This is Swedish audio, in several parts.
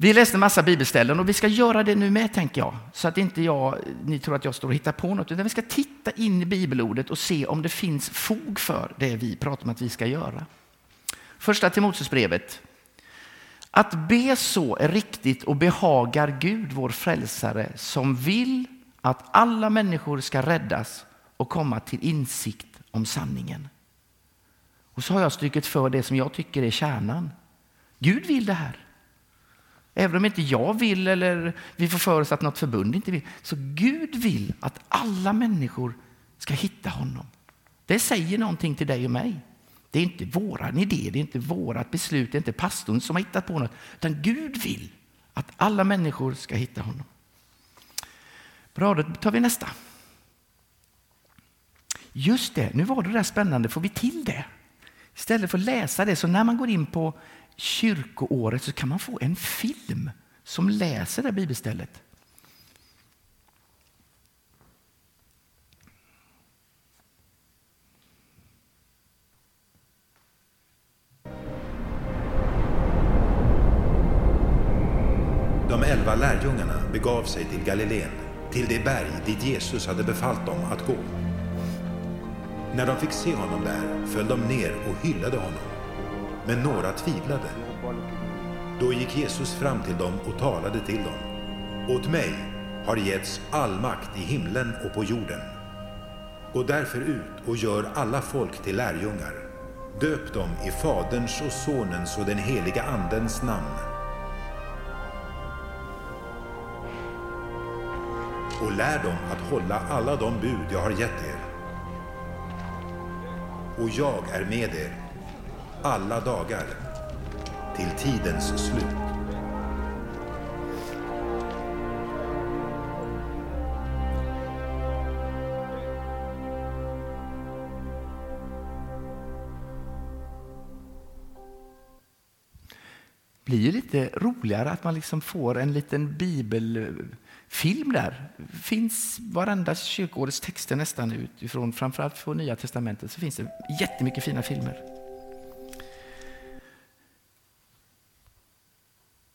Vi läste en massa bibelställen och vi ska göra det nu med tänker jag. Så att inte jag, ni tror att jag står och hittar på något. Utan vi ska titta in i bibelordet och se om det finns fog för det vi pratar om att vi ska göra. Första Timoteusbrevet. Att be så är riktigt och behagar Gud, vår frälsare, som vill att alla människor ska räddas och komma till insikt om sanningen. Och så har jag strukit för det som jag tycker är kärnan. Gud vill det här. Även om inte jag vill eller vi får för oss att något förbund inte vill. Så Gud vill att alla människor ska hitta honom. Det säger någonting till dig och mig. Det är inte våran idé, det är inte vårat beslut, det är inte pastorn som har hittat på något. Utan Gud vill att alla människor ska hitta honom. Bra, då tar vi nästa. Just det, nu var det där spännande, får vi till det? Istället för att läsa det, så när man går in på kyrkoåret så kan man få en film som läser det bibelstället. De elva lärjungarna begav sig till Galileen, till det berg dit Jesus hade befallt dem att gå. När de fick se honom där föll de ner och hyllade honom. Men några tvivlade. Då gick Jesus fram till dem och talade till dem. Åt mig har getts all makt i himlen och på jorden. Gå därför ut och gör alla folk till lärjungar. Döp dem i Faderns och Sonens och den heliga Andens namn. Och lär dem att hålla alla de bud jag har gett er. Och jag är med er alla dagar till tidens slut. Det blir ju lite roligare att man liksom får en liten bibelfilm där. finns varenda kyrkoårets texter nästan utifrån, framförallt från Nya Testamentet, så finns det jättemycket fina filmer.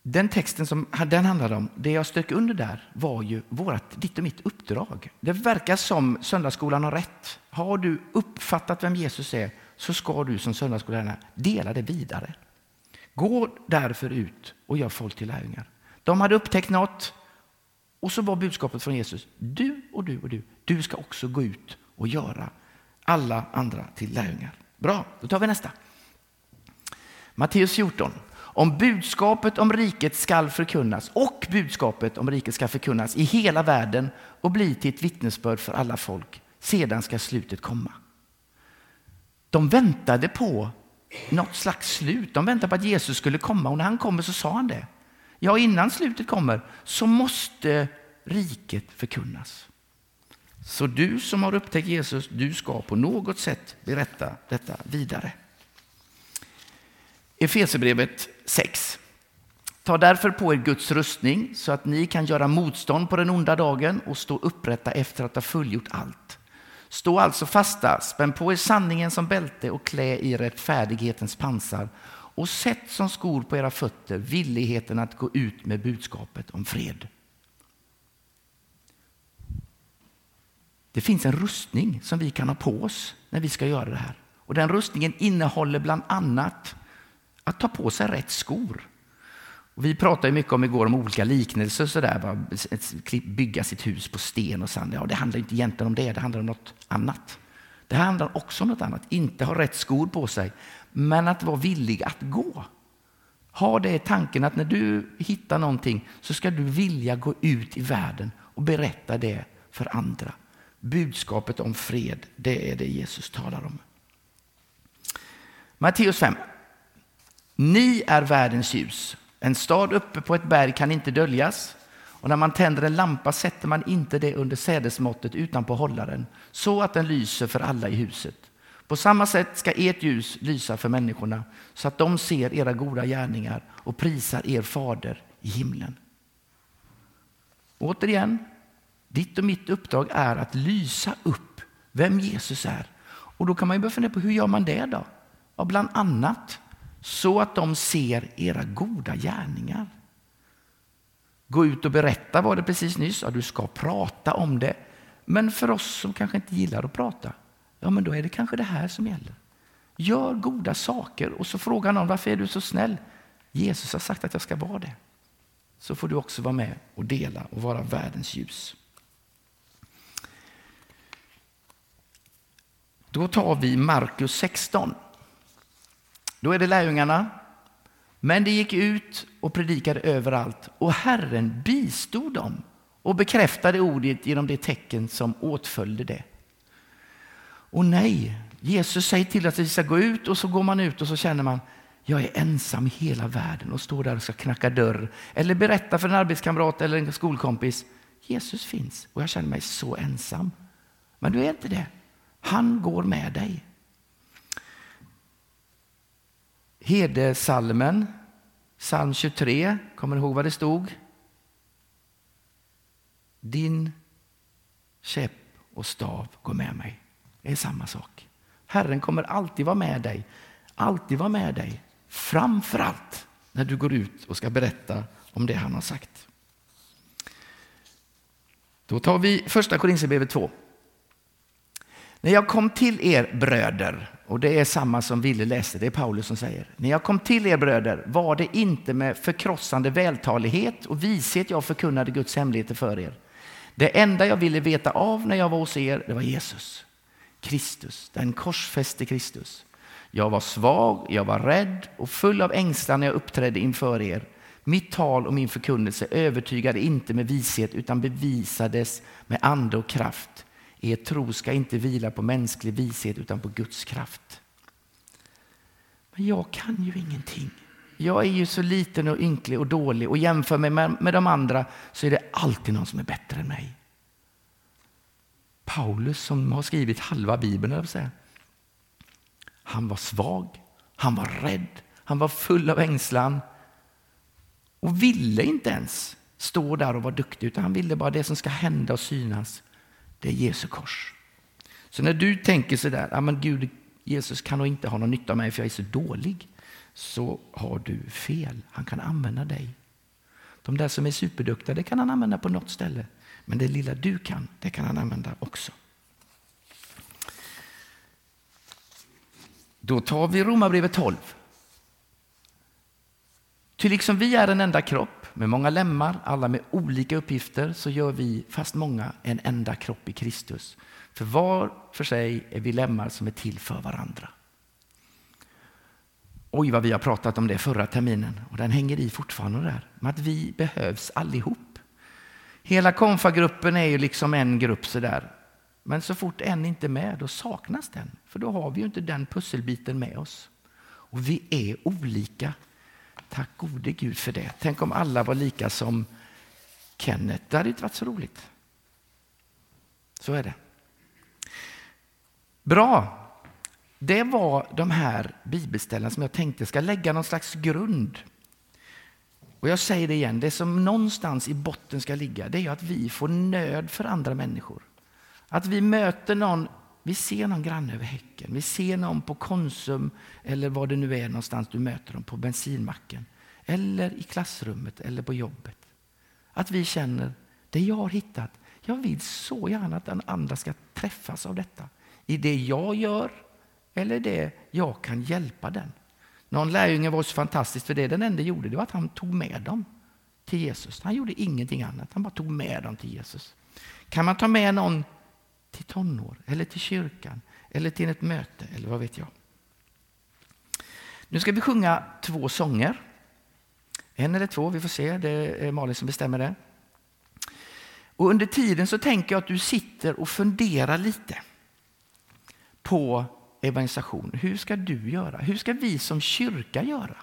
Den texten som den handlade om, det jag strök under där var ju vårt, ditt och mitt uppdrag. Det verkar som söndagsskolan har rätt. Har du uppfattat vem Jesus är så ska du som söndagsskollärare dela det vidare. Gå därför ut och gör folk till lärjungar. De hade upptäckt något och så var budskapet från Jesus. Du och du och du, du ska också gå ut och göra alla andra till lärjungar. Bra, då tar vi nästa. Matteus 14. Om budskapet om riket skall förkunnas och budskapet om riket ska förkunnas i hela världen och bli till ett vittnesbörd för alla folk. Sedan ska slutet komma. De väntade på något slags slut. De väntade på att Jesus skulle komma och när han kommer så sa han det. Ja, innan slutet kommer så måste riket förkunnas. Så du som har upptäckt Jesus, du ska på något sätt berätta detta vidare. Efesierbrevet 6. Ta därför på er Guds rustning så att ni kan göra motstånd på den onda dagen och stå upprätta efter att ha fullgjort allt. Stå alltså fasta, spänn på er sanningen som bälte och klä i rättfärdighetens pansar och sätt som skor på era fötter villigheten att gå ut med budskapet om fred. Det finns en rustning som vi kan ha på oss när vi ska göra det här. Och Den rustningen innehåller bland annat att ta på sig rätt skor. Vi pratade mycket om igår om olika liknelser, så där, bygga sitt hus på sten och sand. Ja, det handlar inte egentligen om det, det handlar om något annat. Det handlar också om något annat, inte ha rätt skor på sig, men att vara villig att gå. Ha det i tanken att när du hittar någonting så ska du vilja gå ut i världen och berätta det för andra. Budskapet om fred, det är det Jesus talar om. Matteus 5. Ni är världens ljus. En stad uppe på ett berg kan inte döljas. Och när man tänder en lampa sätter man inte det under sädesmåttet utan på hållaren, så att den lyser för alla i huset. På samma sätt ska ert ljus lysa för människorna, så att de ser era goda gärningar och prisar er fader i himlen. Återigen, ditt och mitt uppdrag är att lysa upp vem Jesus är. Och då kan man ju börja fundera på hur gör man det då? Ja, bland annat så att de ser era goda gärningar. Gå ut och berätta var det precis nyss. Ja, du ska prata om det. Men för oss som kanske inte gillar att prata, ja men då är det kanske det här som gäller. Gör goda saker och så frågar någon varför är du så snäll? Jesus har sagt att jag ska vara det. Så får du också vara med och dela och vara världens ljus. Då tar vi Markus 16. Då är det lärjungarna. Men de gick ut och predikade överallt och Herren bistod dem och bekräftade ordet genom det tecken som åtföljde det. Och nej, Jesus säger till att vi ska gå ut och så går man ut och så känner man jag är ensam i hela världen och står där och ska knacka dörr eller berätta för en arbetskamrat eller en skolkompis. Jesus finns och jag känner mig så ensam. Men du är inte det. Han går med dig. Hedesalmen, psalm 23, kommer ni ihåg vad det stod? Din käpp och stav går med mig. Det är samma sak. Herren kommer alltid vara med dig. Alltid vara med dig. Framför allt när du går ut och ska berätta om det han har sagt. Då tar vi första Korinthierbrevet 2. När jag kom till er bröder, och det är samma som Ville läste, det är Paulus som säger. När jag kom till er bröder var det inte med förkrossande vältalighet och vishet jag förkunnade Guds hemligheter för er. Det enda jag ville veta av när jag var hos er, det var Jesus. Kristus, den korsfäste Kristus. Jag var svag, jag var rädd och full av ängslan när jag uppträdde inför er. Mitt tal och min förkunnelse övertygade inte med vishet utan bevisades med ande och kraft. Er tro ska inte vila på mänsklig vishet utan på Guds kraft. Men jag kan ju ingenting. Jag är ju så liten och ynklig och dålig och jämför mig med, med de andra så är det alltid någon som är bättre än mig. Paulus som har skrivit halva Bibeln, säga. han var svag, han var rädd, han var full av ängslan och ville inte ens stå där och vara duktig utan han ville bara det som ska hända och synas, det är Jesu kors. Så när du tänker sådär, ah, men Gud, Jesus kan nog inte ha någon nytta av mig för jag är så dålig, så har du fel. Han kan använda dig. De där som är superduktiga, det kan han använda på något ställe. Men det lilla du kan, det kan han använda också. Då tar vi Romarbrevet 12. Ty liksom vi är en enda kropp med många lemmar, alla med olika uppgifter, så gör vi, fast många, en enda kropp i Kristus. För var för sig är vi lemmar som är till för varandra. Oj, vad vi har pratat om det förra terminen och den hänger i fortfarande där. Med att vi behövs allihop. Hela konfagruppen är ju liksom en grupp sådär. Men så fort en inte är med, då saknas den. För då har vi ju inte den pusselbiten med oss. Och vi är olika. Tack gode Gud för det. Tänk om alla var lika som Kenneth. Det hade inte varit så roligt. Så är det. Bra. Det var de här bibelställena som jag tänkte ska lägga någon slags grund och jag säger det igen, det som någonstans i botten ska ligga, det är att vi får nöd för andra människor. Att vi möter någon, vi ser någon granne över häcken, vi ser någon på Konsum eller vad det nu är någonstans du möter dem, på bensinmacken. Eller i klassrummet eller på jobbet. Att vi känner, det jag har hittat, jag vill så gärna att den andra ska träffas av detta. I det jag gör eller det jag kan hjälpa den. Någon lärjunge var så fantastisk för det den enda gjorde det var att han tog med dem till Jesus. Han gjorde ingenting annat, han bara tog med dem till Jesus. Kan man ta med någon till tonår eller till kyrkan eller till ett möte eller vad vet jag. Nu ska vi sjunga två sånger. En eller två, vi får se, det är Malin som bestämmer det. Och under tiden så tänker jag att du sitter och funderar lite på evangelisation. Hur ska du göra? Hur ska vi som kyrka göra?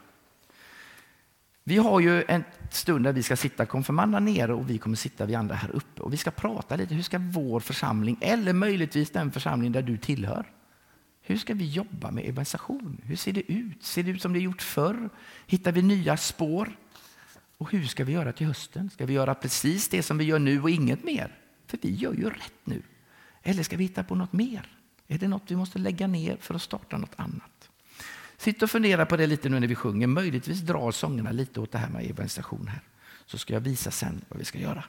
Vi har ju en stund där vi ska sitta konfirmanderna nere och vi kommer sitta vi andra här uppe och vi ska prata lite. Hur ska vår församling eller möjligtvis den församling där du tillhör? Hur ska vi jobba med evangelisation? Hur ser det ut? Ser det ut som det gjort förr? Hittar vi nya spår? Och hur ska vi göra till hösten? Ska vi göra precis det som vi gör nu och inget mer? För vi gör ju rätt nu. Eller ska vi hitta på något mer? Är det något vi måste lägga ner för att starta något annat? Sitt och fundera på det lite nu när vi sjunger. Möjligtvis drar sångerna lite åt det här med evangelisation här. så ska jag visa sen vad vi ska göra.